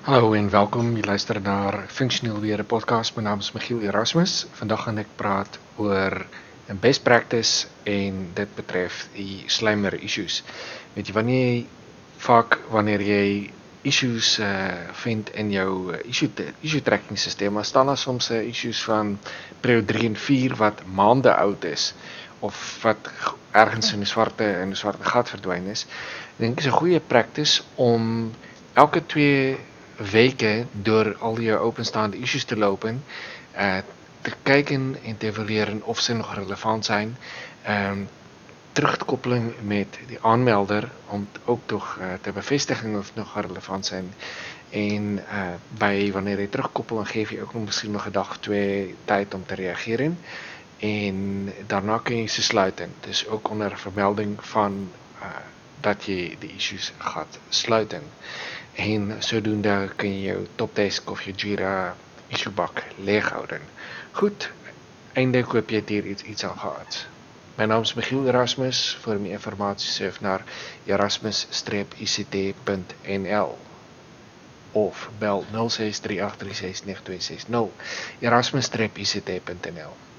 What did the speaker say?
Hallo en welkom. Jy luister na Funksioneel Weer 'n podcast. My naam is Michiel Erasmus. Vandag gaan ek praat oor 'n best practice en dit betref die slimer issues. Weet jy wanneer jy vaak wanneer jy issues uh vind in jou uh, issue issue tracking stelsel, maar staan daar soms uh, issues van prio 3 en 4 wat maande oud is of wat ergens in 'n swarte in 'n swart gat verdwyn is. Ek dink dit is 'n goeie practice om elke 2 weke deur al jou openstaande issues te loop en uh te kyk en, te evalueer of sy nog relevant zijn. Um, terugkoppeling met die aanmelder om ook tog uh, te bevestiging of nog relevant zijn. En uh by wanneer jy terugkoppel dan gee jy ook nog miskien nog 'n dag twee tyd om te reageer en daarna kan jy se sluit en dis ook onder vermelding van dat jy die issues gaan sluit en sodoende kan jy jou Topdesk of jou Jira issue bak leeg hou dan. Goed. Einde koop jy hier iets iets al gehad. My naam is Michiel Erasmus. Vir meer inligting surf na erasmus-ict.nl of bel 0638369260 erasmus-ict.nl